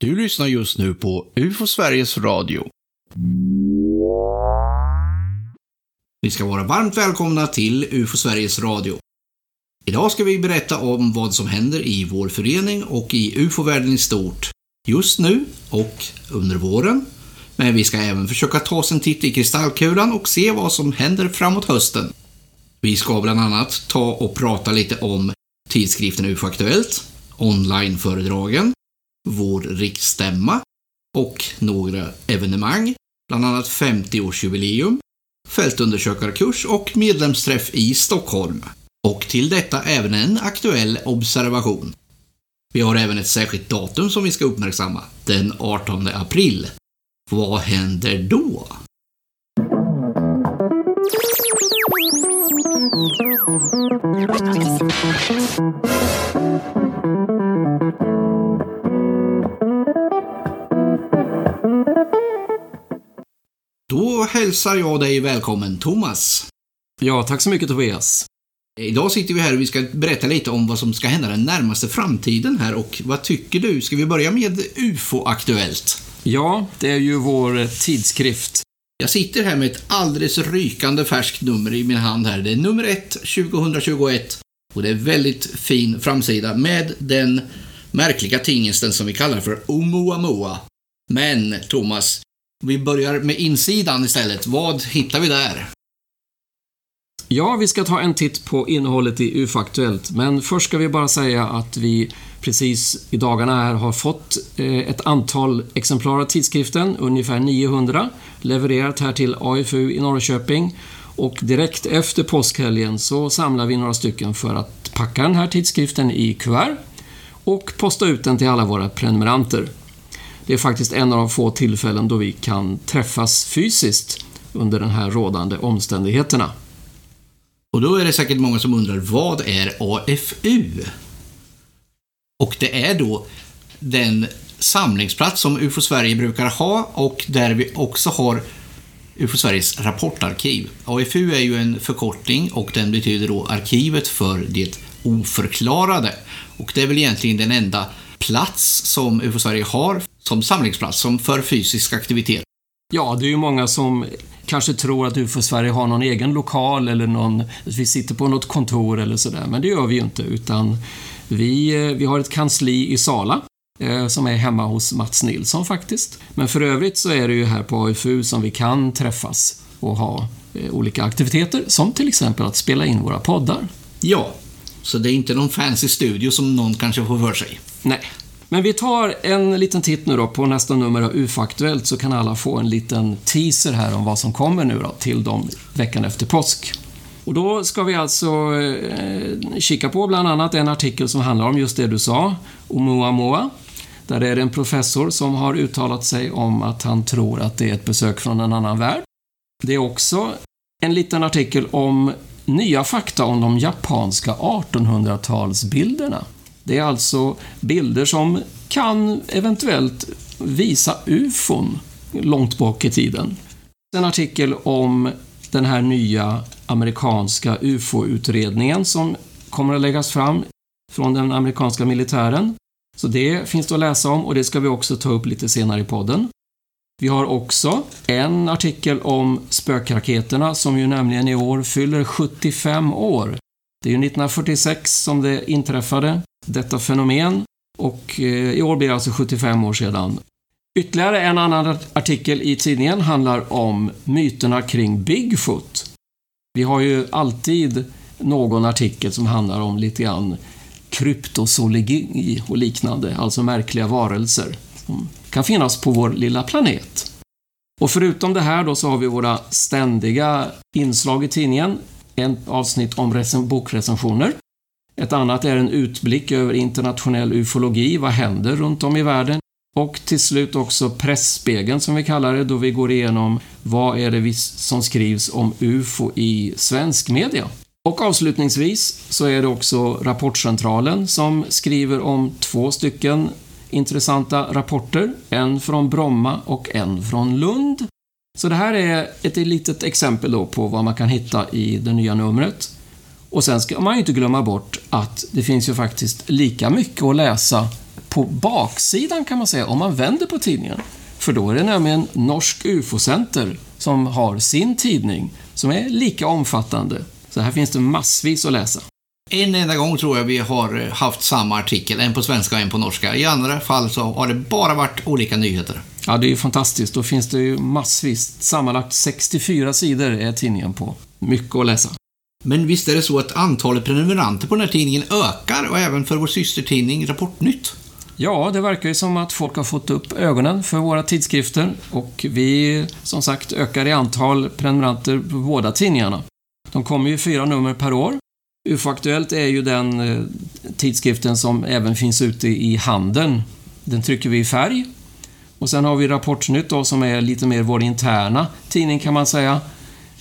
Du lyssnar just nu på UFO Sveriges Radio. Ni ska vara varmt välkomna till UFO Sveriges Radio. Idag ska vi berätta om vad som händer i vår förening och i UFO-världen i stort just nu och under våren. Men vi ska även försöka ta oss en titt i kristallkulan och se vad som händer framåt hösten. Vi ska bland annat ta och prata lite om tidskriften UFO Aktuellt, onlineföredragen, vår riksstämma och några evenemang, bland annat 50-årsjubileum, fältundersökarkurs och medlemsträff i Stockholm. Och till detta även en aktuell observation. Vi har även ett särskilt datum som vi ska uppmärksamma, den 18 april. Vad händer då? Då hälsar jag dig välkommen, Thomas. Ja, tack så mycket Tobias. Idag sitter vi här och vi ska berätta lite om vad som ska hända den närmaste framtiden här och vad tycker du? Ska vi börja med UFO-aktuellt? Ja, det är ju vår tidskrift. Jag sitter här med ett alldeles rykande färskt nummer i min hand här. Det är nummer 1, 2021 och det är väldigt fin framsida med den märkliga tingesten som vi kallar för Oumuamua. Men, Thomas, vi börjar med insidan istället. Vad hittar vi där? Ja, vi ska ta en titt på innehållet i UFO-aktuellt, men först ska vi bara säga att vi precis i dagarna här har fått eh, ett antal exemplar av tidskriften, ungefär 900, levererat här till AFU i Norrköping och direkt efter påskhelgen så samlar vi några stycken för att packa den här tidskriften i kuvert och posta ut den till alla våra prenumeranter. Det är faktiskt en av de få tillfällen då vi kan träffas fysiskt under de här rådande omständigheterna. Och då är det säkert många som undrar, vad är AFU? Och det är då den samlingsplats som UFO Sverige brukar ha och där vi också har UFO Sveriges rapportarkiv. AFU är ju en förkortning och den betyder då Arkivet för det oförklarade. Och det är väl egentligen den enda plats som UFO Sverige har som samlingsplats, som för fysisk aktivitet. Ja, det är ju många som kanske tror att UFO Sverige har någon egen lokal eller någon, att vi sitter på något kontor eller sådär, men det gör vi ju inte, utan vi, eh, vi har ett kansli i Sala eh, som är hemma hos Mats Nilsson faktiskt. Men för övrigt så är det ju här på AFU som vi kan träffas och ha eh, olika aktiviteter, som till exempel att spela in våra poddar. Ja, så det är inte någon fancy studio som någon kanske får för sig. Nej. Men vi tar en liten titt nu då på nästa nummer av UFA-aktuellt så kan alla få en liten teaser här om vad som kommer nu då till dem veckan efter påsk. Och då ska vi alltså eh, kika på bland annat en artikel som handlar om just det du sa, Oumuamua. Där är det en professor som har uttalat sig om att han tror att det är ett besök från en annan värld. Det är också en liten artikel om nya fakta om de japanska 1800-talsbilderna. Det är alltså bilder som kan eventuellt visa ufon långt bak i tiden. En artikel om den här nya amerikanska UFO-utredningen som kommer att läggas fram från den amerikanska militären. Så det finns det att läsa om och det ska vi också ta upp lite senare i podden. Vi har också en artikel om spökraketerna som ju nämligen i år fyller 75 år. Det är ju 1946 som det inträffade, detta fenomen, och eh, i år blir det alltså 75 år sedan. Ytterligare en annan artikel i tidningen handlar om myterna kring Bigfoot. Vi har ju alltid någon artikel som handlar om lite grann kryptozoologi och liknande, alltså märkliga varelser som kan finnas på vår lilla planet. Och förutom det här då så har vi våra ständiga inslag i tidningen. Ett avsnitt om bokrecensioner. Ett annat är en utblick över internationell ufologi. Vad händer runt om i världen? Och till slut också Pressspegeln som vi kallar det, då vi går igenom vad är det som skrivs om UFO i svensk media. Och avslutningsvis så är det också Rapportcentralen som skriver om två stycken intressanta rapporter. En från Bromma och en från Lund. Så det här är ett litet exempel då på vad man kan hitta i det nya numret. Och sen ska man ju inte glömma bort att det finns ju faktiskt lika mycket att läsa på baksidan kan man säga, om man vänder på tidningen. För då är det nämligen Norsk UFO-center som har sin tidning som är lika omfattande. Så här finns det massvis att läsa. En enda gång tror jag vi har haft samma artikel, en på svenska och en på norska. I andra fall så har det bara varit olika nyheter. Ja, det är ju fantastiskt. Då finns det ju massvis. Sammanlagt 64 sidor är tidningen på. Mycket att läsa. Men visst är det så att antalet prenumeranter på den här tidningen ökar och även för vår systertidning Rapportnytt? Ja, det verkar ju som att folk har fått upp ögonen för våra tidskrifter och vi, som sagt, ökar i antal prenumeranter på båda tidningarna. De kommer ju fyra nummer per år. UFO-aktuellt är ju den eh, tidskriften som även finns ute i handeln. Den trycker vi i färg. Och sen har vi Rapportnytt då, som är lite mer vår interna tidning kan man säga.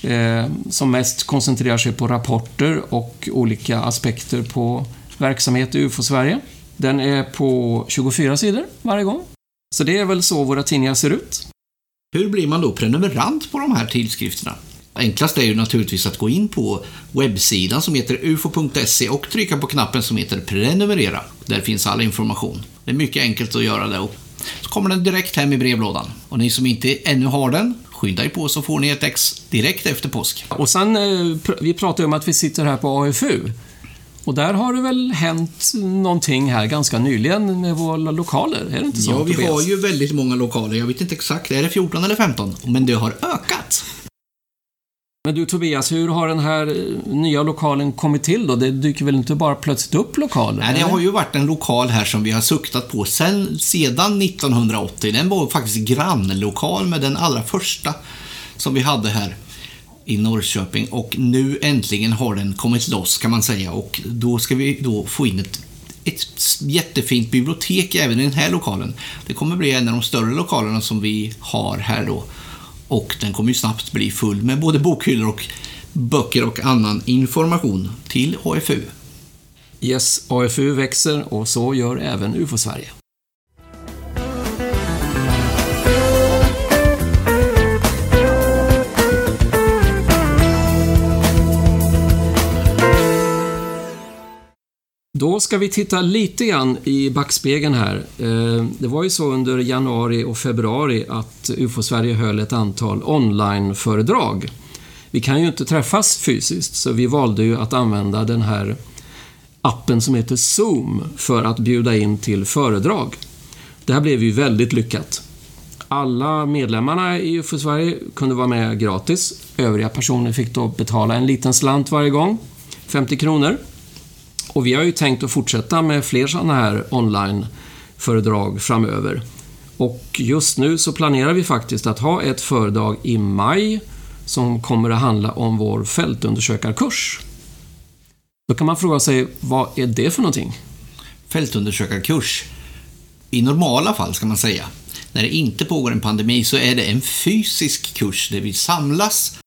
Eh, som mest koncentrerar sig på rapporter och olika aspekter på verksamhet i UFO-Sverige. Den är på 24 sidor varje gång. Så det är väl så våra tidningar ser ut. Hur blir man då prenumerant på de här tidskrifterna? Enklast är ju naturligtvis att gå in på webbsidan som heter ufo.se och trycka på knappen som heter prenumerera. Där finns all information. Det är mycket enkelt att göra det och så kommer den direkt hem i brevlådan. Och ni som inte ännu har den, skynda er på så får ni ett ex direkt efter påsk. Och sen, eh, vi pratade om att vi sitter här på AFU. Och där har det väl hänt någonting här ganska nyligen med våra lokaler? Är det inte så? Ja, vi Tobias? har ju väldigt många lokaler. Jag vet inte exakt, är det 14 eller 15? Men det har ökat. Men du Tobias, hur har den här eh, nya lokalen kommit till då? Det dyker väl inte bara plötsligt upp lokaler? Nej, det har ju varit en lokal här som vi har suktat på sedan 1980. Den var faktiskt grannlokal med den allra första som vi hade här i Norrköping och nu äntligen har den kommit loss kan man säga och då ska vi då få in ett, ett jättefint bibliotek även i den här lokalen. Det kommer bli en av de större lokalerna som vi har här då och den kommer ju snabbt bli full med både bokhyllor och böcker och annan information till HFU. Yes, AFU växer och så gör även UFO-Sverige. Då ska vi titta lite grann i backspegeln här. Eh, det var ju så under januari och februari att UFO-Sverige höll ett antal online-föredrag. Vi kan ju inte träffas fysiskt, så vi valde ju att använda den här appen som heter Zoom för att bjuda in till föredrag. Det här blev ju väldigt lyckat. Alla medlemmarna i UFO Sverige kunde vara med gratis. Övriga personer fick då betala en liten slant varje gång, 50 kronor. Och vi har ju tänkt att fortsätta med fler sådana här online-föredrag framöver. Och just nu så planerar vi faktiskt att ha ett föredrag i maj som kommer att handla om vår fältundersökarkurs. Då kan man fråga sig, vad är det för någonting? fältundersökarkurs. I normala fall ska man säga. När det inte pågår en pandemi så är det en fysisk kurs där vi samlas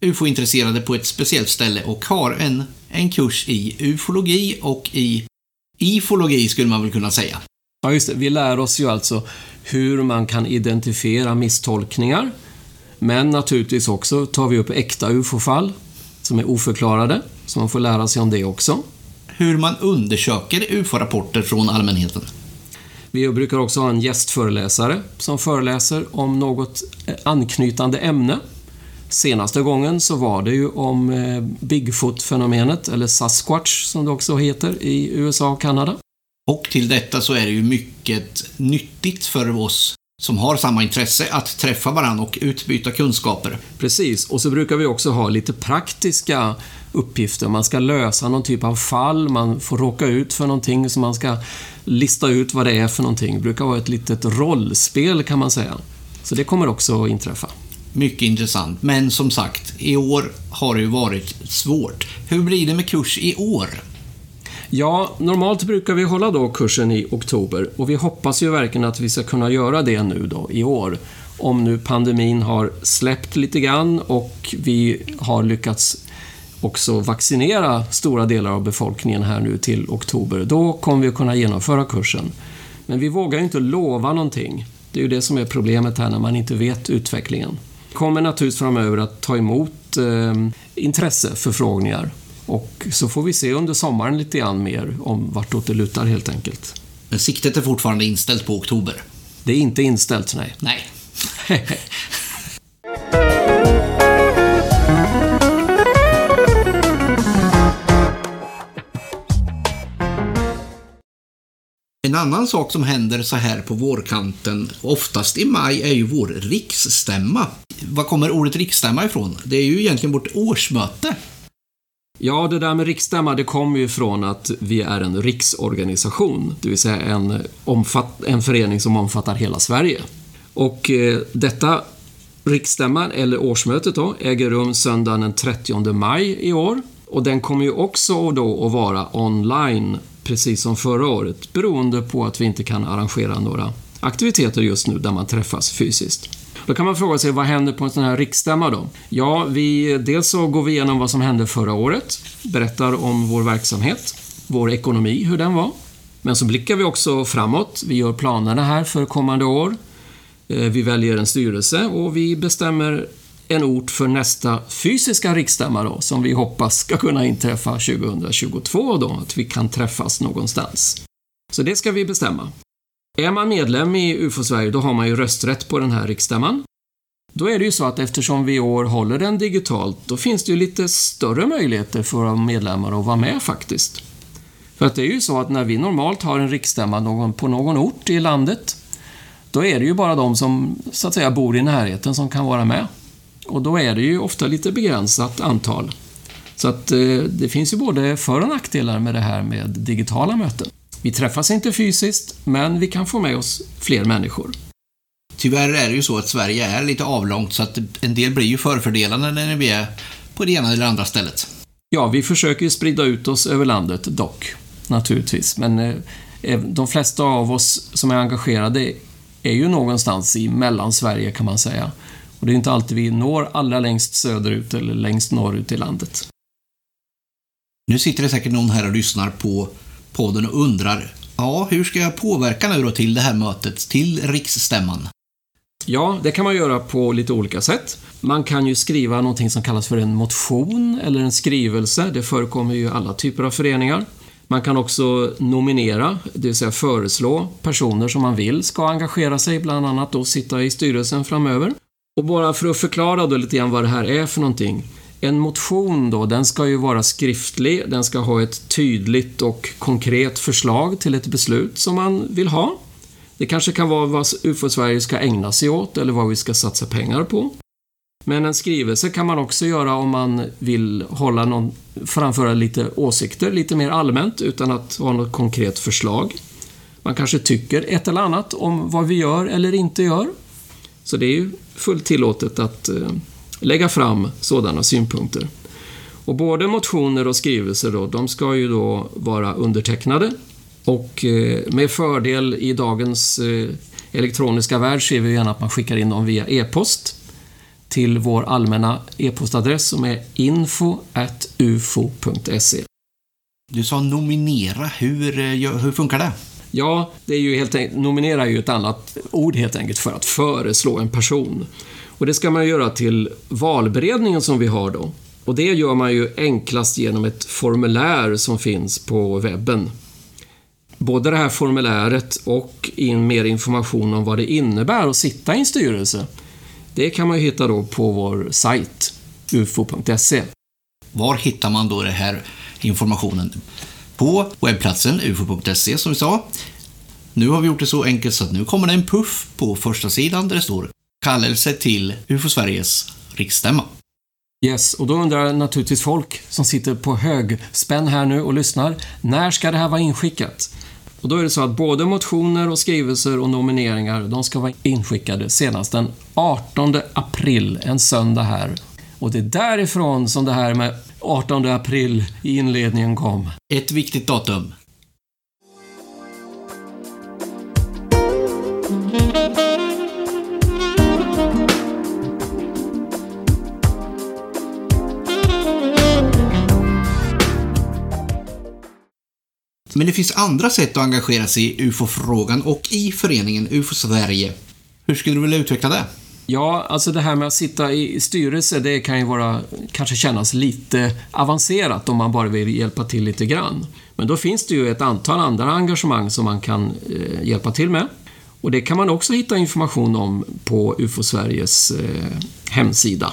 ufo-intresserade på ett speciellt ställe och har en, en kurs i ufologi och i ifologi skulle man väl kunna säga. Ja, just det. Vi lär oss ju alltså hur man kan identifiera misstolkningar. Men naturligtvis också tar vi upp äkta ufo-fall som är oförklarade, så man får lära sig om det också. Hur man undersöker ufo-rapporter från allmänheten. Vi brukar också ha en gästföreläsare som föreläser om något eh, anknytande ämne. Senaste gången så var det ju om eh, Bigfoot-fenomenet, eller Sasquatch som det också heter i USA och Kanada. Och till detta så är det ju mycket nyttigt för oss som har samma intresse att träffa varandra och utbyta kunskaper. Precis, och så brukar vi också ha lite praktiska uppgifter. Man ska lösa någon typ av fall, man får råka ut för någonting så man ska lista ut vad det är för någonting. Det brukar vara ett litet rollspel kan man säga. Så det kommer också att inträffa. Mycket intressant. Men som sagt, i år har det ju varit svårt. Hur blir det med kurs i år? Ja, normalt brukar vi hålla då kursen i oktober och vi hoppas ju verkligen att vi ska kunna göra det nu då i år. Om nu pandemin har släppt lite grann och vi har lyckats också vaccinera stora delar av befolkningen här nu till oktober. Då kommer vi att kunna genomföra kursen. Men vi vågar ju inte lova någonting. Det är ju det som är problemet här när man inte vet utvecklingen. Kommer naturligtvis framöver att ta emot eh, intresseförfrågningar och så får vi se under sommaren lite grann mer om vartåt det lutar helt enkelt. Men siktet är fortfarande inställt på oktober. Det är inte inställt, nej. Nej. En annan sak som händer så här på vårkanten, oftast i maj, är ju vår riksstämma. Var kommer ordet riksstämma ifrån? Det är ju egentligen vårt årsmöte. Ja, det där med riksstämma, det kommer ju från att vi är en riksorganisation, det vill säga en, omfatt, en förening som omfattar hela Sverige. Och eh, detta riksstämman, eller årsmötet då, äger rum söndagen den 30 maj i år. Och den kommer ju också då att vara online, precis som förra året, beroende på att vi inte kan arrangera några aktiviteter just nu där man träffas fysiskt. Då kan man fråga sig, vad händer på en sån här riksstämma då? Ja, vi, dels så går vi igenom vad som hände förra året, berättar om vår verksamhet, vår ekonomi, hur den var. Men så blickar vi också framåt. Vi gör planerna här för kommande år. Eh, vi väljer en styrelse och vi bestämmer en ort för nästa fysiska riksstämma då, som vi hoppas ska kunna inträffa 2022 då, att vi kan träffas någonstans. Så det ska vi bestämma. Är man medlem i UFO Sverige, då har man ju rösträtt på den här riksstämman. Då är det ju så att eftersom vi i år håller den digitalt, då finns det ju lite större möjligheter för våra medlemmar att vara med faktiskt. För att det är ju så att när vi normalt har en riksstämma på någon ort i landet, då är det ju bara de som så att säga bor i närheten som kan vara med. Och då är det ju ofta lite begränsat antal. Så att eh, det finns ju både för och nackdelar med det här med digitala möten. Vi träffas inte fysiskt, men vi kan få med oss fler människor. Tyvärr är det ju så att Sverige är lite avlångt så att en del blir ju förfördelade när vi är på det ena eller andra stället. Ja, vi försöker ju sprida ut oss över landet dock, naturligtvis. Men eh, de flesta av oss som är engagerade är ju någonstans i Mellansverige kan man säga. Och det är inte alltid vi når allra längst söderut eller längst norrut i landet. Nu sitter det säkert någon här och lyssnar på podden och undrar Ja, hur ska jag påverka nu då till det här mötet, till riksstämman? Ja, det kan man göra på lite olika sätt. Man kan ju skriva någonting som kallas för en motion eller en skrivelse. Det förekommer ju i alla typer av föreningar. Man kan också nominera, det vill säga föreslå personer som man vill ska engagera sig, bland annat då sitta i styrelsen framöver. Och bara för att förklara då lite grann vad det här är för någonting. En motion då, den ska ju vara skriftlig, den ska ha ett tydligt och konkret förslag till ett beslut som man vill ha. Det kanske kan vara vad UFO-Sverige ska ägna sig åt eller vad vi ska satsa pengar på. Men en skrivelse kan man också göra om man vill hålla någon, framföra lite åsikter lite mer allmänt utan att ha något konkret förslag. Man kanske tycker ett eller annat om vad vi gör eller inte gör. Så det är ju fullt tillåtet att eh, lägga fram sådana synpunkter. Och både motioner och skrivelser då, de ska ju då vara undertecknade och eh, med fördel i dagens eh, elektroniska värld ser vi gärna att man skickar in dem via e-post till vår allmänna e-postadress som är info.ufo.se. Du sa nominera. Hur, eh, hur funkar det? Ja, det är ju helt enkelt, nominera är ju ett annat ord helt enkelt för att föreslå en person. Och det ska man göra till valberedningen som vi har då. Och det gör man ju enklast genom ett formulär som finns på webben. Både det här formuläret och in mer information om vad det innebär att sitta i en styrelse. Det kan man ju hitta då på vår sajt, ufo.se. Var hittar man då den här informationen? På webbplatsen ufo.se som vi sa. Nu har vi gjort det så enkelt så att nu kommer det en puff på första sidan där det står kallelse till UFO Sveriges riksstämma. Yes, och då undrar naturligtvis folk som sitter på högspänn här nu och lyssnar. När ska det här vara inskickat? Och då är det så att både motioner och skrivelser och nomineringar, de ska vara inskickade senast den 18 april, en söndag här. Och det är därifrån som det här med 18 april i inledningen kom. Ett viktigt datum. Men det finns andra sätt att engagera sig i UFO-frågan och i föreningen UFO Sverige. Hur skulle du vilja utveckla det? Ja, alltså det här med att sitta i styrelse, det kan ju vara, kanske kännas lite avancerat om man bara vill hjälpa till lite grann. Men då finns det ju ett antal andra engagemang som man kan eh, hjälpa till med. Och det kan man också hitta information om på UFO Sveriges eh, hemsida.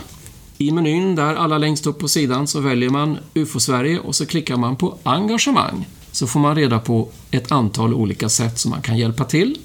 I menyn där allra längst upp på sidan så väljer man UFO Sverige och så klickar man på engagemang. Så får man reda på ett antal olika sätt som man kan hjälpa till.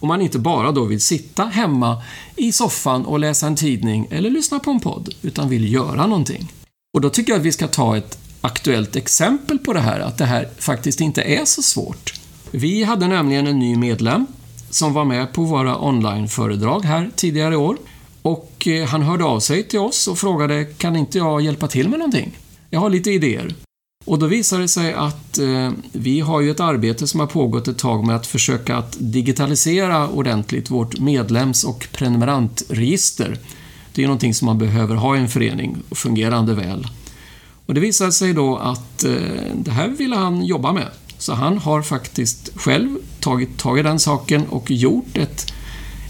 Om man inte bara då vill sitta hemma i soffan och läsa en tidning eller lyssna på en podd, utan vill göra någonting. Och då tycker jag att vi ska ta ett aktuellt exempel på det här, att det här faktiskt inte är så svårt. Vi hade nämligen en ny medlem som var med på våra onlineföredrag här tidigare i år. Och eh, han hörde av sig till oss och frågade, kan inte jag hjälpa till med någonting? Jag har lite idéer. Och då visade det sig att eh, vi har ju ett arbete som har pågått ett tag med att försöka att digitalisera ordentligt vårt medlems och prenumerantregister. Det är någonting som man behöver ha i en förening, fungerande väl. Och det visade sig då att eh, det här ville han jobba med. Så han har faktiskt själv tagit tag i den saken och gjort ett,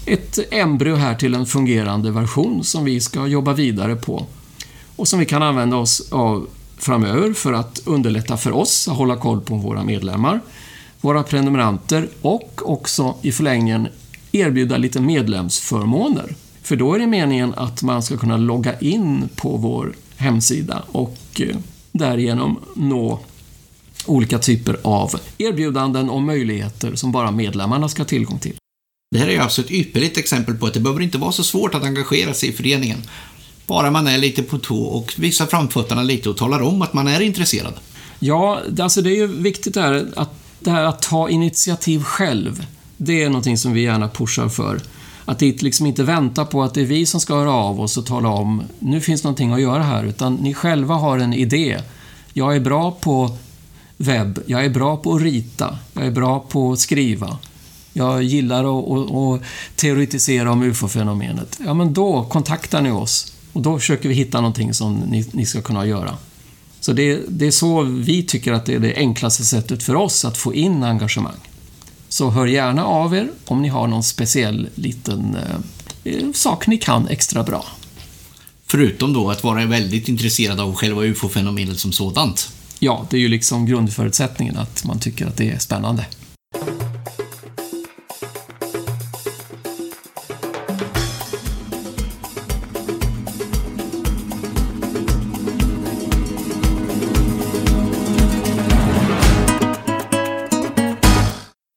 ett embryo här till en fungerande version som vi ska jobba vidare på. Och som vi kan använda oss av framöver för att underlätta för oss att hålla koll på våra medlemmar, våra prenumeranter och också i förlängningen erbjuda lite medlemsförmåner. För då är det meningen att man ska kunna logga in på vår hemsida och eh, därigenom nå olika typer av erbjudanden och möjligheter som bara medlemmarna ska ha tillgång till. Det här är alltså ett ypperligt exempel på att det behöver inte vara så svårt att engagera sig i föreningen. Bara man är lite på tå och visar framfötterna lite och talar om att man är intresserad. Ja, alltså det är ju viktigt det här att, det här att ta initiativ själv. Det är någonting som vi gärna pushar för. Att det liksom inte vänta på att det är vi som ska höra av oss och tala om nu finns någonting att göra här, utan ni själva har en idé. Jag är bra på webb, jag är bra på att rita, jag är bra på att skriva. Jag gillar att, att, att teoretisera om ufo-fenomenet. Ja, men då kontaktar ni oss och då försöker vi hitta någonting som ni, ni ska kunna göra. Så det, det, är så vi tycker att det är det enklaste sättet för oss att få in engagemang. Så hör gärna av er om ni har någon speciell liten eh, sak ni kan extra bra. Förutom då att vara väldigt intresserad av själva ufo-fenomenet som sådant. Ja, det är ju liksom grundförutsättningen att man tycker att det är spännande.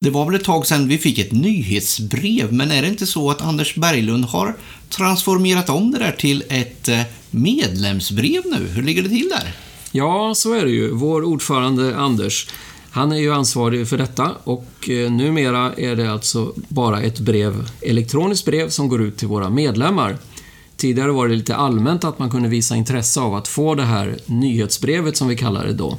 Det var väl ett tag sedan vi fick ett nyhetsbrev, men är det inte så att Anders Berglund har transformerat om det där till ett eh, medlemsbrev nu? Hur ligger det till där? Ja, så är det ju. Vår ordförande Anders, han är ju ansvarig för detta och eh, numera är det alltså bara ett brev, elektroniskt brev som går ut till våra medlemmar. Tidigare var det lite allmänt att man kunde visa intresse av att få det här nyhetsbrevet som vi kallar det då.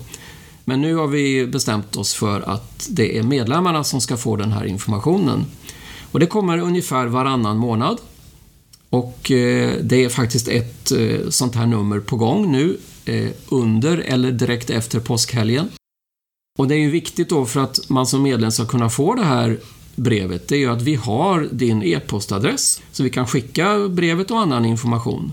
Men nu har vi bestämt oss för att det är medlemmarna som ska få den här informationen. Och det kommer ungefär varannan månad. Och eh, det är faktiskt ett eh, sånt här nummer på gång nu eh, under eller direkt efter påskhelgen. Och det är ju viktigt då för att man som medlem ska kunna få det här brevet, det är ju att vi har din e-postadress så vi kan skicka brevet och annan information.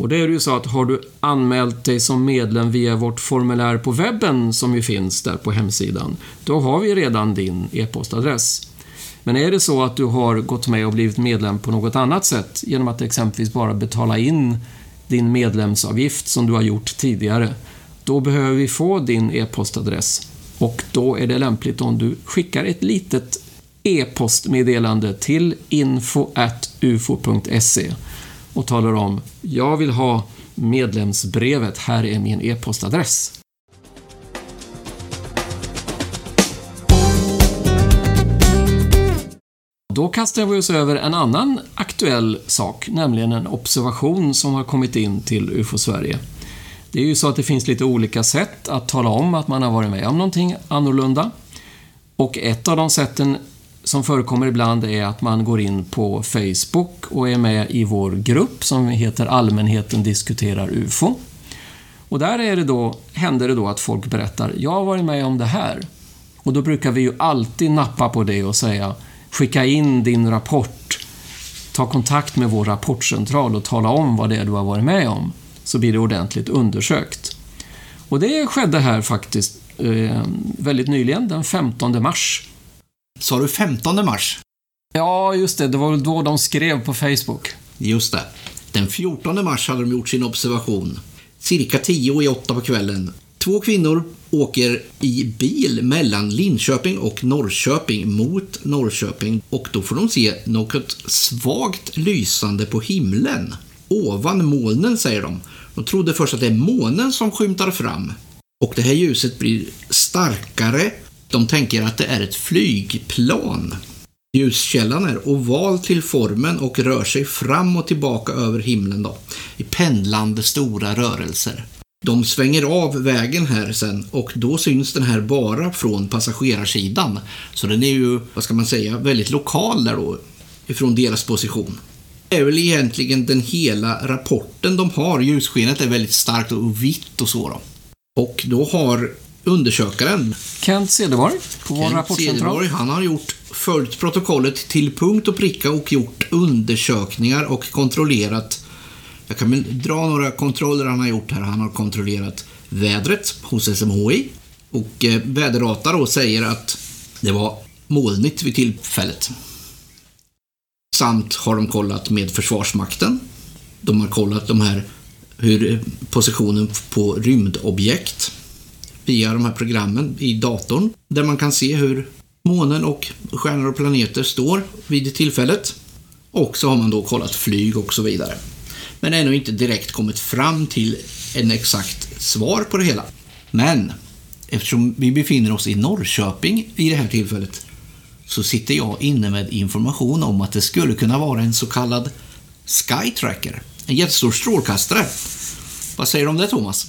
Och det är ju så att har du anmält dig som medlem via vårt formulär på webben som ju finns där på hemsidan, då har vi redan din e-postadress. Men är det så att du har gått med och blivit medlem på något annat sätt, genom att exempelvis bara betala in din medlemsavgift som du har gjort tidigare, då behöver vi få din e-postadress. Och då är det lämpligt om du skickar ett litet e-postmeddelande till info.ufo.se och talar om jag vill ha medlemsbrevet, här är min e-postadress. Då kastar vi oss över en annan aktuell sak, nämligen en observation som har kommit in till UFO Sverige. Det är ju så att det finns lite olika sätt att tala om att man har varit med om någonting annorlunda. Och ett av de sätten som förekommer ibland är att man går in på Facebook och är med i vår grupp som heter Allmänheten diskuterar UFO. Och där är det då, händer det då att folk berättar, jag har varit med om det här. Och då brukar vi ju alltid nappa på det och säga, skicka in din rapport ta kontakt med vår rapportcentral och tala om vad det är du har varit med om, så blir det ordentligt undersökt. Och det skedde här faktiskt eh, väldigt nyligen, den 15 mars. Sa du 15 mars? Ja, just det. Det var väl då de skrev på Facebook. Just det. Den 14 mars hade de gjort sin observation. Cirka 10 i 8 på kvällen. Två kvinnor åker i bil mellan Linköping och Norrköping mot Norrköping och då får de se något svagt lysande på himlen. Ovan molnen, säger de. De trodde först att det är månen som skymtar fram. Och det här ljuset blir starkare. De tänker att det är ett flygplan. Ljuskällan är oval till formen och rör sig fram och tillbaka över himlen då, i pendlande stora rörelser. De svänger av vägen här sen och då syns den här bara från passagerarsidan. Så den är ju, vad ska man säga, väldigt lokal där då, ifrån deras position. Det är väl egentligen den hela rapporten de har. Ljusskenet är väldigt starkt och vitt och så då. Och då har undersökaren Kent Cederborg på vår rapportcentral. Cederborg, han har gjort, följt protokollet till punkt och pricka och gjort undersökningar och kontrollerat. Jag kan väl dra några kontroller han har gjort här. Han har kontrollerat vädret hos SMHI och eh, väderdata då säger att det var molnigt vid tillfället. Samt har de kollat med Försvarsmakten. De har kollat de här hur eh, positionen på rymdobjekt via de här programmen i datorn där man kan se hur månen och stjärnor och planeter står vid tillfället. Och så har man då kollat flyg och så vidare. Men ännu inte direkt kommit fram till en exakt svar på det hela. Men eftersom vi befinner oss i Norrköping i det här tillfället så sitter jag inne med information om att det skulle kunna vara en så kallad Skytracker. En jättestor strålkastare. Vad säger du om det, Thomas?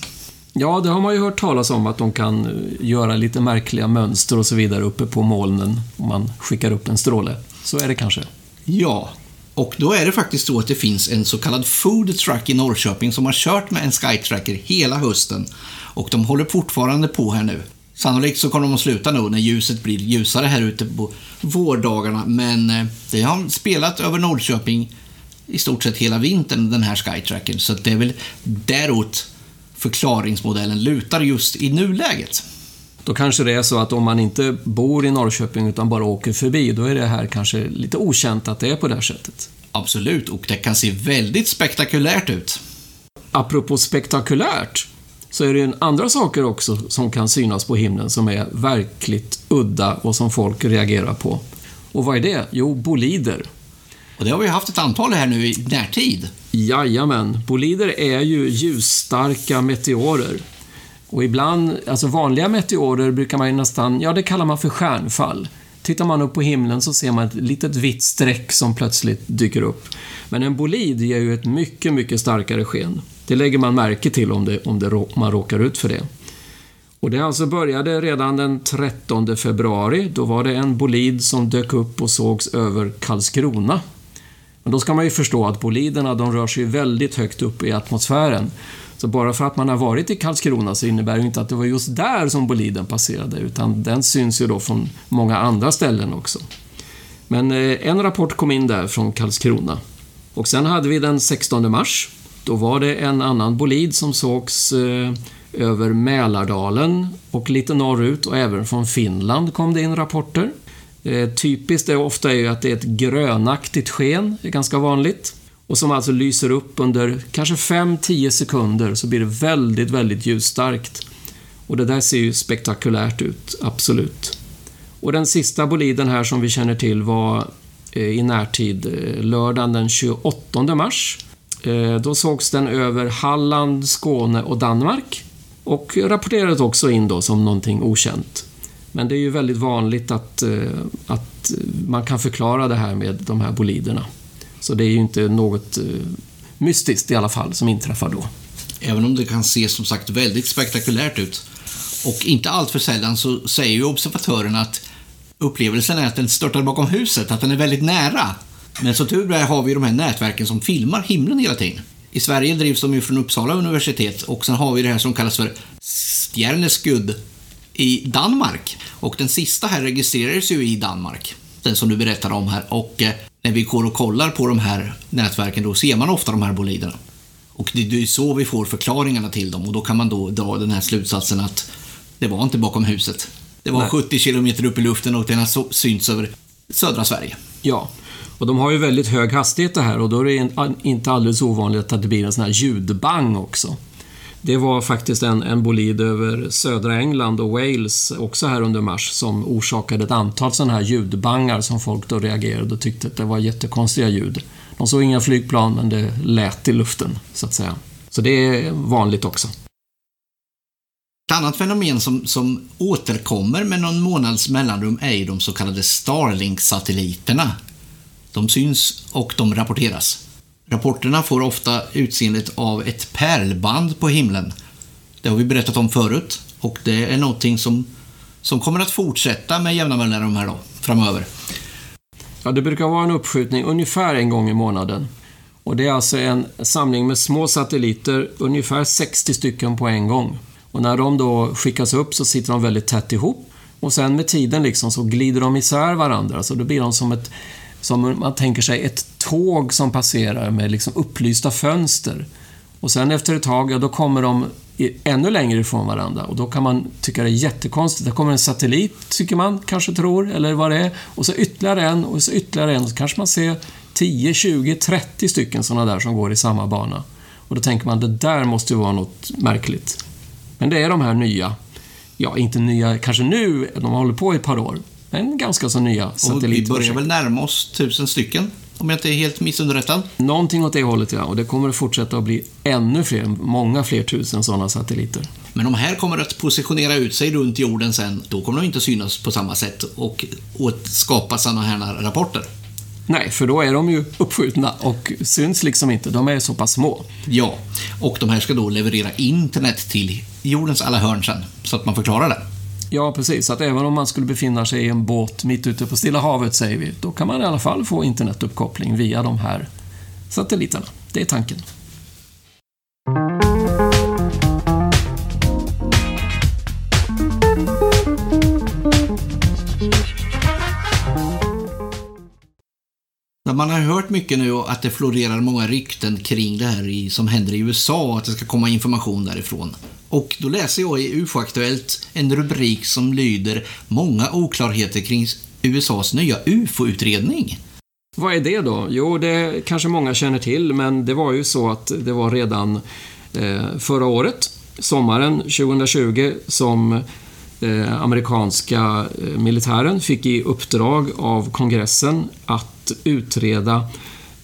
Ja, det har man ju hört talas om att de kan eh, göra lite märkliga mönster och så vidare uppe på molnen om man skickar upp en stråle. Så är det kanske. Ja, och då är det faktiskt så att det finns en så kallad food truck i Norrköping som har kört med en Skytracker hela hösten. Och de håller fortfarande på här nu. Sannolikt så kommer de att sluta nu när ljuset blir ljusare här ute på vårdagarna. Men eh, det har spelat över Norrköping i stort sett hela vintern, den här Skytracken. Så det är väl däråt förklaringsmodellen lutar just i nuläget. Då kanske det är så att om man inte bor i Norrköping utan bara åker förbi, då är det här kanske lite okänt att det är på det här sättet. Absolut, och det kan se väldigt spektakulärt ut. Apropå spektakulärt, så är det ju andra saker också som kan synas på himlen som är verkligt udda och som folk reagerar på. Och vad är det? Jo, bolider. Och det har vi haft ett antal här nu i närtid. Jajamän, bolider är ju ljusstarka meteorer. Och ibland, alltså vanliga meteorer brukar man ju nästan, ja det kallar man för stjärnfall. Tittar man upp på himlen så ser man ett litet vitt streck som plötsligt dyker upp. Men en bolid ger ju ett mycket, mycket starkare sken. Det lägger man märke till om, det, om det, man råkar ut för det. Och det alltså började redan den 13 februari. Då var det en bolid som dök upp och sågs över Karlskrona. Men då ska man ju förstå att boliderna de rör sig väldigt högt upp i atmosfären. Så bara för att man har varit i Karlskrona så innebär det inte att det var just där som boliden passerade, utan den syns ju då från många andra ställen också. Men eh, en rapport kom in där från Karlskrona. Och sen hade vi den 16 mars. Då var det en annan bolid som sågs eh, över Mälardalen och lite norrut och även från Finland kom det in rapporter. Eh, typiskt är ofta är ju att det är ett grönaktigt sken, det är ganska vanligt. Och som alltså lyser upp under kanske 5-10 sekunder så blir det väldigt, väldigt ljusstarkt. Och det där ser ju spektakulärt ut, absolut. Och den sista boliden här som vi känner till var eh, i närtid eh, lördagen den 28 mars. Då sågs den över Halland, Skåne och Danmark och rapporterades också in då som någonting okänt. Men det är ju väldigt vanligt att, eh, att man kan förklara det här med de här boliderna. Så det är ju inte något eh, mystiskt i alla fall som inträffar då. Även om det kan se som sagt väldigt spektakulärt ut. Och inte alltför sällan så säger ju observatören att upplevelsen är att den störtar bakom huset, att den är väldigt nära. Men så tur är har vi de här nätverken som filmar himlen hela tiden. I Sverige drivs de ju från Uppsala universitet och sen har vi det här som kallas för Stjerneskud i Danmark. Och den sista här registrerades ju i Danmark. den som du berättade om här. Och eh, när vi går och kollar på de här nätverken då ser man ofta de här boliderna. Och det är så vi får förklaringarna till dem och då kan man då dra den här slutsatsen att det var inte bakom huset. Det var Nej. 70 kilometer upp i luften och den har synts över södra Sverige. Ja, och de har ju väldigt hög hastighet det här och då är det in- inte alldeles ovanligt att det blir en sån här ljudbang också. Det var faktiskt en, en bolid över södra England och Wales också här under mars som orsakade ett antal sådana här ljudbangar som folk då reagerade och tyckte att det var jättekonstiga ljud. De såg inga flygplan men det lät i luften, så att säga. Så det är vanligt också. Ett annat fenomen som, som återkommer med någon månads mellanrum är ju de så kallade Starlink-satelliterna. De syns och de rapporteras. Rapporterna får ofta utseendet av ett pärlband på himlen. Det har vi berättat om förut och det är någonting som, som kommer att fortsätta med jämna mellanrum här då, framöver. Ja, det brukar vara en uppskjutning ungefär en gång i månaden. Och det är alltså en samling med små satelliter, ungefär 60 stycken på en gång. Och när de då skickas upp så sitter de väldigt tätt ihop. Och sen med tiden liksom så glider de isär varandra, så då blir de som ett, som man tänker sig, ett tåg som passerar med liksom upplysta fönster. Och sen efter ett tag, ja då kommer de ännu längre ifrån varandra och då kan man tycka det är jättekonstigt. Där kommer en satellit, tycker man kanske tror, eller vad det är. Och så ytterligare en och så ytterligare en. Och så kanske man ser 10, 20, 30 stycken sådana där som går i samma bana. Och då tänker man, det där måste ju vara något märkligt. Men det är de här nya, ja inte nya kanske nu, de har hållit på i ett par år, men ganska så nya Och vi satellitprojekt. börjar väl närma oss tusen stycken, om jag inte är helt missunderrättad. Någonting åt det hållet, ja. Och det kommer att fortsätta att bli ännu fler, många fler tusen sådana satelliter. Men de här kommer att positionera ut sig runt jorden sen. Då kommer de inte synas på samma sätt och, och skapa sådana här rapporter. Nej, för då är de ju uppskjutna och syns liksom inte. De är så pass små. Ja, och de här ska då leverera internet till jordens alla hörn sen, så att man förklarar det. Ja, precis. Att även om man skulle befinna sig i en båt mitt ute på Stilla havet, säger vi, då kan man i alla fall få internetuppkoppling via de här satelliterna. Det är tanken. Men Man har hört mycket nu att det florerar många rykten kring det här i, som händer i USA och att det ska komma information därifrån. Och då läser jag i UFO-aktuellt en rubrik som lyder “Många oklarheter kring USAs nya UFO-utredning”. Vad är det då? Jo, det kanske många känner till, men det var ju så att det var redan eh, förra året, sommaren 2020, som eh, amerikanska eh, militären fick i uppdrag av kongressen att utreda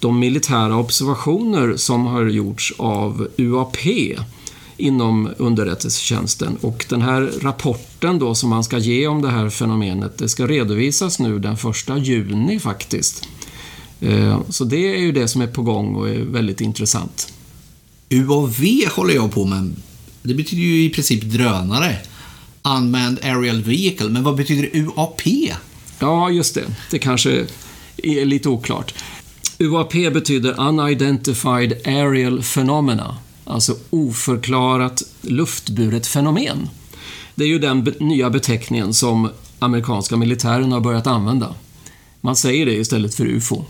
de militära observationer som har gjorts av UAP inom underrättelsetjänsten. Och den här rapporten då som man ska ge om det här fenomenet, det ska redovisas nu den 1 juni faktiskt. Eh, så det är ju det som är på gång och är väldigt intressant. UAV håller jag på med. Det betyder ju i princip drönare. Unmanned Aerial Vehicle. Men vad betyder UAP? Ja, just det. Det kanske är lite oklart. UAP betyder Unidentified Aerial Phenomena, alltså oförklarat luftburet fenomen. Det är ju den be- nya beteckningen som amerikanska militären har börjat använda. Man säger det istället för UFO.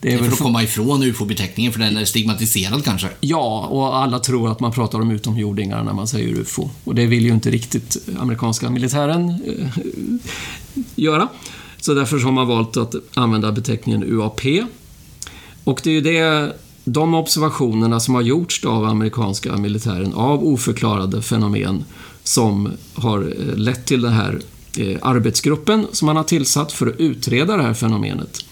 Det Det är för att komma ifrån UFO-beteckningen, för den är stigmatiserad kanske. Ja, och alla tror att man pratar om utomjordingar när man säger UFO. Och det vill ju inte riktigt amerikanska militären eh, göra. Så därför har man valt att använda beteckningen UAP. Och det är ju det, de observationerna som har gjorts av amerikanska militären av oförklarade fenomen som har eh, lett till den här eh, arbetsgruppen som man har tillsatt för att utreda det här fenomenet.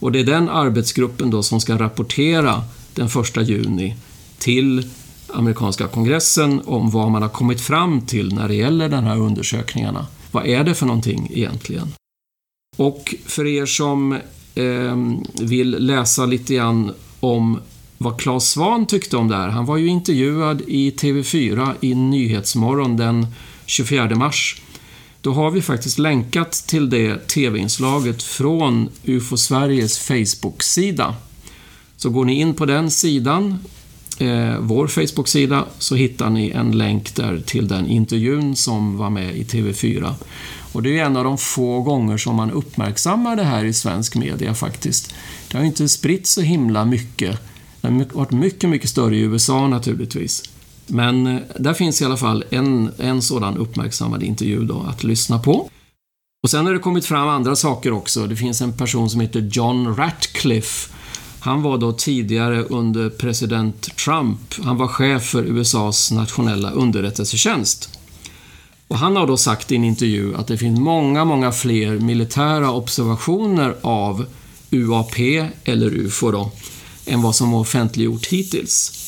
Och det är den arbetsgruppen då som ska rapportera den 1 juni till amerikanska kongressen om vad man har kommit fram till när det gäller de här undersökningarna. Vad är det för någonting egentligen? Och för er som eh, vill läsa lite grann om vad Claes Svahn tyckte om det här. Han var ju intervjuad i TV4 i Nyhetsmorgon den 24 mars. Då har vi faktiskt länkat till det TV-inslaget från UFO Sveriges Facebook-sida. Så går ni in på den sidan eh, vår Facebook-sida så hittar ni en länk där till den intervjun som var med i TV4. Och det är en av de få gånger som man uppmärksammar det här i svensk media faktiskt. Det har inte spritt så himla mycket. Det har varit mycket, mycket större i USA naturligtvis. Men eh, där finns i alla fall en, en sådan uppmärksammad intervju då att lyssna på. Och sen har det kommit fram andra saker också. Det finns en person som heter John Ratcliffe. Han var då tidigare under president Trump. Han var chef för USAs nationella underrättelsetjänst. Och han har då sagt i en intervju att det finns många, många fler militära observationer av UAP, eller UFO då, än vad som var offentliggjort hittills.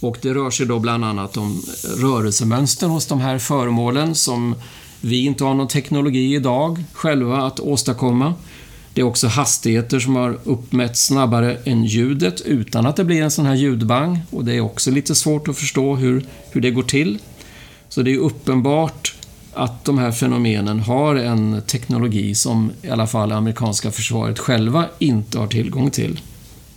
Och det rör sig då bland annat om rörelsemönster hos de här föremålen som vi inte har någon teknologi idag själva att åstadkomma. Det är också hastigheter som har uppmätts snabbare än ljudet utan att det blir en sån här ljudbang och det är också lite svårt att förstå hur, hur det går till. Så det är uppenbart att de här fenomenen har en teknologi som i alla fall amerikanska försvaret själva inte har tillgång till.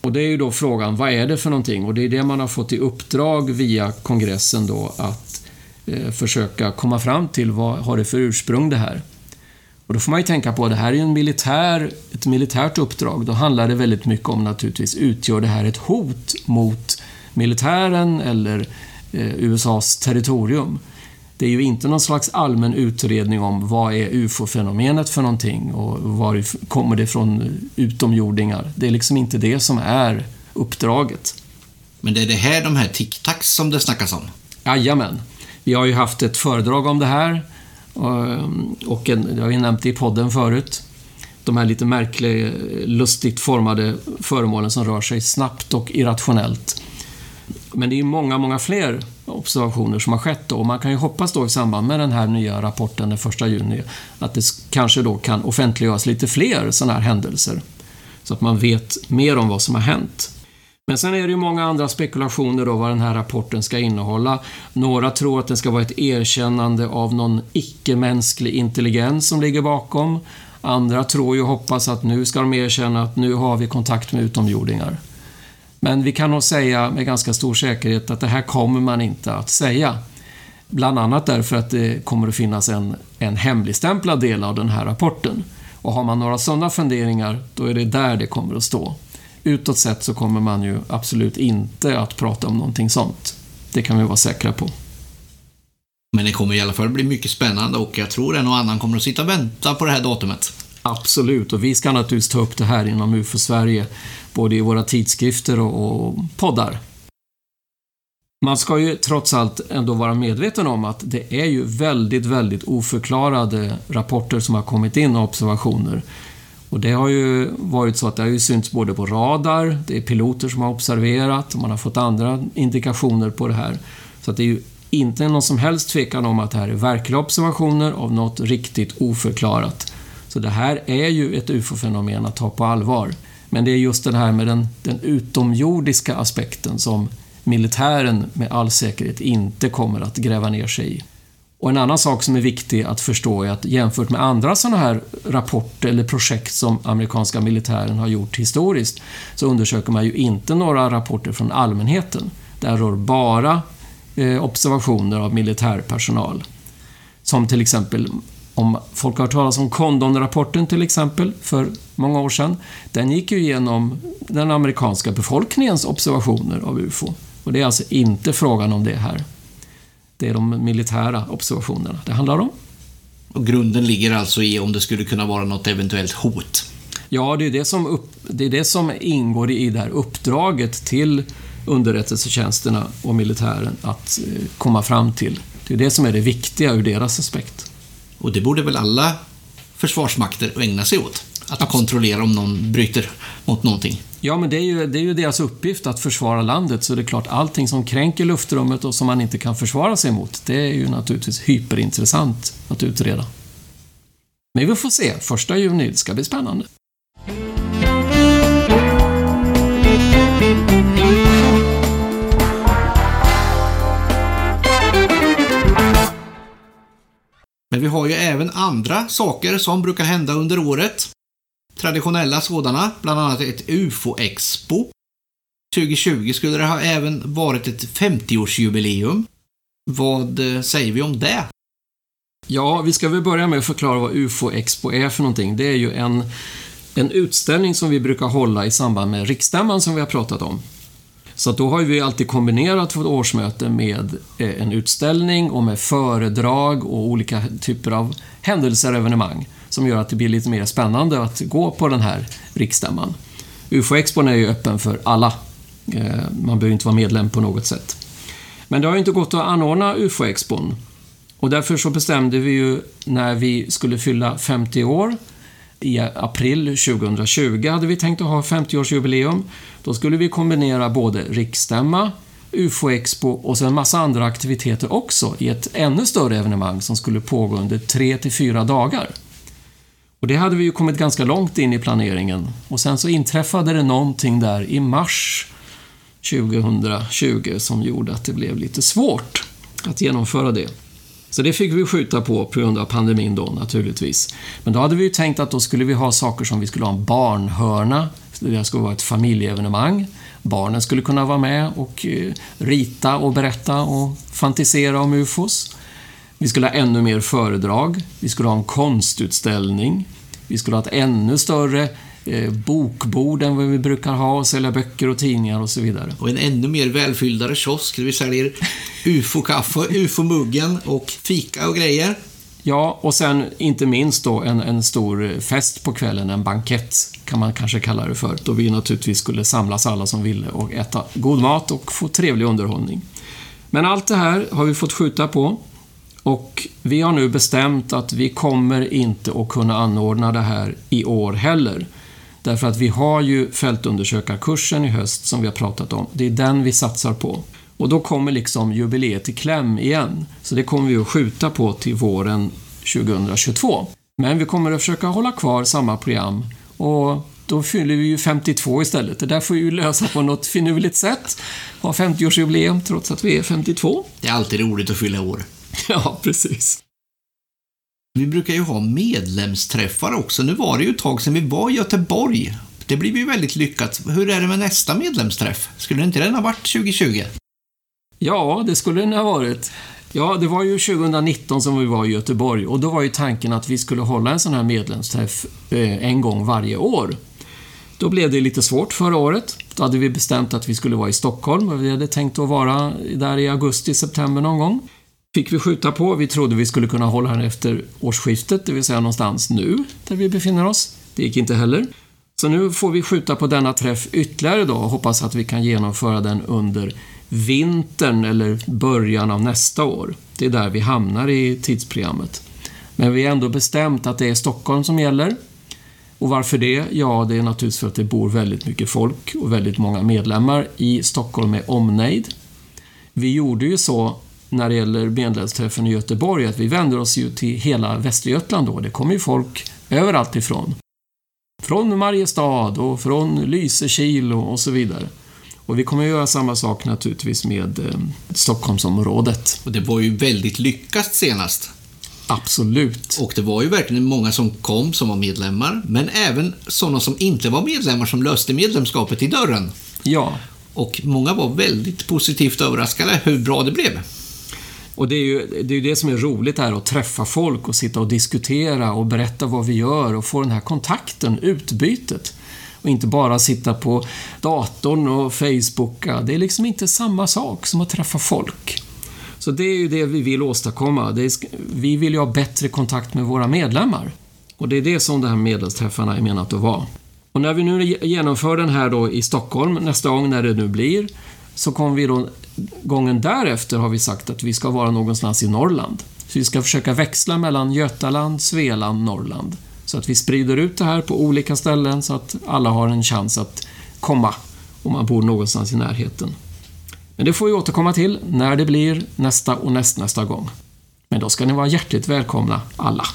Och det är ju då frågan, vad är det för någonting? Och det är det man har fått i uppdrag via kongressen då att eh, försöka komma fram till vad har det för ursprung det här? Och då får man ju tänka på att det här är en militär, ett militärt uppdrag. Då handlar det väldigt mycket om naturligtvis, utgör det här ett hot mot militären eller eh, USAs territorium? Det är ju inte någon slags allmän utredning om vad är UFO-fenomenet för någonting och var kommer det från utomjordingar. Det är liksom inte det som är uppdraget. Men det är det här, de här tic-tacs som det snackas om? Jajamän. Vi har ju haft ett föredrag om det här och en, det har vi nämnt i podden förut. De här lite märkliga, lustigt formade föremålen som rör sig snabbt och irrationellt. Men det är många, många fler observationer som har skett då. och man kan ju hoppas då i samband med den här nya rapporten den 1 juni att det kanske då kan offentliggöras lite fler sådana här händelser. Så att man vet mer om vad som har hänt. Men sen är det ju många andra spekulationer då vad den här rapporten ska innehålla. Några tror att den ska vara ett erkännande av någon icke-mänsklig intelligens som ligger bakom. Andra tror ju och hoppas att nu ska de erkänna att nu har vi kontakt med utomjordingar. Men vi kan nog säga med ganska stor säkerhet att det här kommer man inte att säga. Bland annat därför att det kommer att finnas en, en hemligstämplad del av den här rapporten. Och har man några sådana funderingar, då är det där det kommer att stå. Utåt sett så kommer man ju absolut inte att prata om någonting sånt. Det kan vi vara säkra på. Men det kommer i alla fall bli mycket spännande och jag tror en och annan kommer att sitta och vänta på det här datumet. Absolut, och vi ska naturligtvis ta upp det här inom UFO Sverige, både i våra tidskrifter och, poddar. Man ska ju trots allt ändå vara medveten om att det är ju väldigt, väldigt oförklarade rapporter som har kommit in och observationer. Och det har ju varit så att det har ju synts både på radar, det är piloter som har observerat och man har fått andra indikationer på det här. Så att det är ju inte någon som helst tvekan om att det här är verkliga observationer av något riktigt oförklarat. Så det här är ju ett UFO-fenomen att ta på allvar. Men det är just den här med den, den utomjordiska aspekten som militären med all säkerhet inte kommer att gräva ner sig i. Och en annan sak som är viktig att förstå är att jämfört med andra sådana här rapporter eller projekt som amerikanska militären har gjort historiskt så undersöker man ju inte några rapporter från allmänheten. Där rör bara eh, observationer av militärpersonal. Som till exempel om folk har hört talas om Condon-rapporten till exempel, för många år sedan. Den gick ju igenom den amerikanska befolkningens observationer av UFO. Och det är alltså inte frågan om det här. Det är de militära observationerna det handlar om. Och grunden ligger alltså i om det skulle kunna vara något eventuellt hot? Ja, det är det som, upp, det, är det som ingår i det här uppdraget till underrättelsetjänsterna och militären att eh, komma fram till. Det är det som är det viktiga ur deras aspekt. Och det borde väl alla försvarsmakter ägna sig åt? Att Absolut. kontrollera om någon bryter mot någonting. Ja, men det är, ju, det är ju deras uppgift att försvara landet, så det är klart, allting som kränker luftrummet och som man inte kan försvara sig mot, det är ju naturligtvis hyperintressant att utreda. Men vi får se. Första juni, det ska bli spännande. Men vi har ju även andra saker som brukar hända under året. Traditionella sådana, bland annat ett UFO-expo. 2020 skulle det ha även varit ett 50-årsjubileum. Vad eh, säger vi om det? Ja, vi ska väl börja med att förklara vad UFO Expo är för någonting. Det är ju en, en utställning som vi brukar hålla i samband med riksstämman som vi har pratat om. Så då har vi alltid kombinerat vårt årsmöte med eh, en utställning och med föredrag och olika typer av händelser och evenemang som gör att det blir lite mer spännande att gå på den här riksstämman. UFO-expon är ju öppen för alla. Eh, man behöver inte vara medlem på något sätt. Men det har ju inte gått att anordna UFO-expon. Och därför så bestämde vi ju när vi skulle fylla 50 år i april 2020 hade vi tänkt att ha 50-årsjubileum. Då skulle vi kombinera både riksstämma, UFO-expo och så en massa andra aktiviteter också i ett ännu större evenemang som skulle pågå under 3 till 4 dagar. Och det hade vi ju kommit ganska långt in i planeringen. Och sen så inträffade det någonting där i mars 2020 som gjorde att det blev lite svårt att genomföra det. Så det fick vi skjuta på på grund av pandemin då naturligtvis. Men då hade vi ju tänkt att då skulle vi ha saker som vi skulle ha en barnhörna. Det skulle vara ett familjeevenemang. Barnen skulle kunna vara med och eh, rita och berätta och fantisera om UFOs. Vi skulle ha ännu mer föredrag. Vi skulle ha en konstutställning. Vi skulle ha ett ännu större eh, bokbord än vad vi brukar ha och sälja böcker och tidningar och så vidare. Och en ännu mer välfylldare kiosk där vi säljer ufo-kaffe, ufo-muggen och fika och grejer. Ja, och sen inte minst då en, en stor fest på kvällen, en bankett kan man kanske kalla det för. Då vi naturligtvis skulle samlas alla som ville och äta god mat och få trevlig underhållning. Men allt det här har vi fått skjuta på och vi har nu bestämt att vi kommer inte att kunna anordna det här i år heller. Därför att vi har ju fältundersökarkursen i höst som vi har pratat om. Det är den vi satsar på. Och då kommer liksom jubileet i kläm igen. Så det kommer vi att skjuta på till våren 2022. Men vi kommer att försöka hålla kvar samma program och då fyller vi ju 52 istället. Det där får vi ju lösa på något finurligt sätt. Ha 50-årsjubileum trots att vi är 52. Det är alltid roligt att fylla år. Ja, precis. Vi brukar ju ha medlemsträffar också. Nu var det ju ett tag sedan vi var i Göteborg. Det blev ju väldigt lyckat. Hur är det med nästa medlemsträff? Skulle inte den ha varit 2020? Ja, det skulle den ha varit. Ja, det var ju 2019 som vi var i Göteborg och då var ju tanken att vi skulle hålla en sån här medlemsträff eh, en gång varje år. Då blev det lite svårt förra året. Då hade vi bestämt att vi skulle vara i Stockholm och vi hade tänkt att vara där i augusti, september någon gång. Fick vi skjuta på. Vi trodde vi skulle kunna hålla den efter årsskiftet, det vill säga någonstans nu, där vi befinner oss. Det gick inte heller. Så nu får vi skjuta på denna träff ytterligare då och hoppas att vi kan genomföra den under vintern eller början av nästa år. Det är där vi hamnar i tidsprogrammet. Men vi har ändå bestämt att det är Stockholm som gäller. Och varför det? Ja, det är naturligtvis för att det bor väldigt mycket folk och väldigt många medlemmar i Stockholm med omnejd. Vi gjorde ju så när det gäller medlemsträffen i Göteborg att vi vänder oss ju till hela Västergötland då. Det kommer ju folk överallt ifrån. Från Mariestad och från Lysekil och så vidare. Och vi kommer att göra samma sak naturligtvis med eh, Stockholmsområdet. Och det var ju väldigt lyckat senast. Absolut. Och det var ju verkligen många som kom som var medlemmar, men även sådana som inte var medlemmar som löste medlemskapet i dörren. Ja. Och många var väldigt positivt överraskade hur bra det blev. Och det är ju det, är det som är roligt här, att träffa folk och sitta och diskutera och berätta vad vi gör och få den här kontakten, utbytet. Och inte bara sitta på datorn och Facebooka. Det är liksom inte samma sak som att träffa folk. Så det är ju det vi vill åstadkomma. Är, vi vill ju ha bättre kontakt med våra medlemmar. Och det är det som de här medlemsträffarna är menat att vara. Och när vi nu genomför den här då i Stockholm nästa gång, när det nu blir, så kommer vi då, gången därefter har vi sagt att vi ska vara någonstans i Norrland. Så vi ska försöka växla mellan Götaland, Svealand, Norrland. Så att vi sprider ut det här på olika ställen så att alla har en chans att komma om man bor någonstans i närheten. Men det får vi återkomma till när det blir nästa och nästnästa gång. Men då ska ni vara hjärtligt välkomna alla.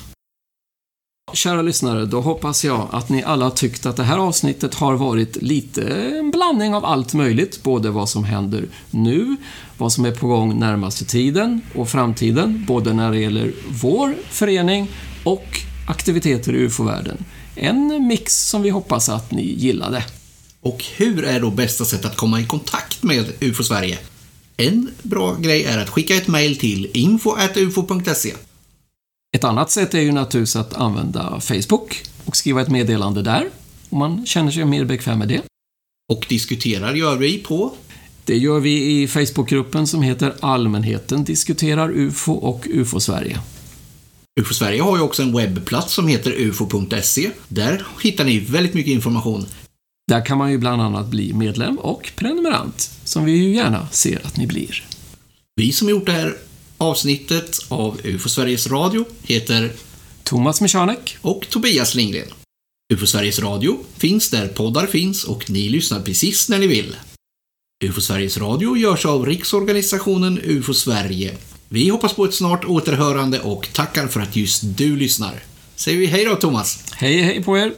Kära lyssnare, då hoppas jag att ni alla tyckt att det här avsnittet har varit lite en blandning av allt möjligt. Både vad som händer nu, vad som är på gång närmaste tiden och framtiden. Både när det gäller vår förening och aktiviteter i UFO-världen. En mix som vi hoppas att ni gillade. Och hur är då bästa sätt att komma i kontakt med UFO Sverige? En bra grej är att skicka ett mejl till info.ufo.se. Ett annat sätt är ju naturligtvis att använda Facebook och skriva ett meddelande där, om man känner sig mer bekväm med det. Och diskuterar gör vi på Det gör vi i Facebookgruppen som heter Allmänheten diskuterar UFO och UFO Sverige. UFO Sverige har ju också en webbplats som heter ufo.se. Där hittar ni väldigt mycket information. Där kan man ju bland annat bli medlem och prenumerant, som vi ju gärna ser att ni blir. Vi som gjort det här avsnittet av UFO Sveriges Radio heter Thomas Michanek, och Tobias Lindgren. UFO Sveriges Radio finns där poddar finns och ni lyssnar precis när ni vill. UFO Sveriges Radio görs av Riksorganisationen UFO Sverige. Vi hoppas på ett snart återhörande och tackar för att just du lyssnar. Säger vi hej då Thomas! hej hej på er!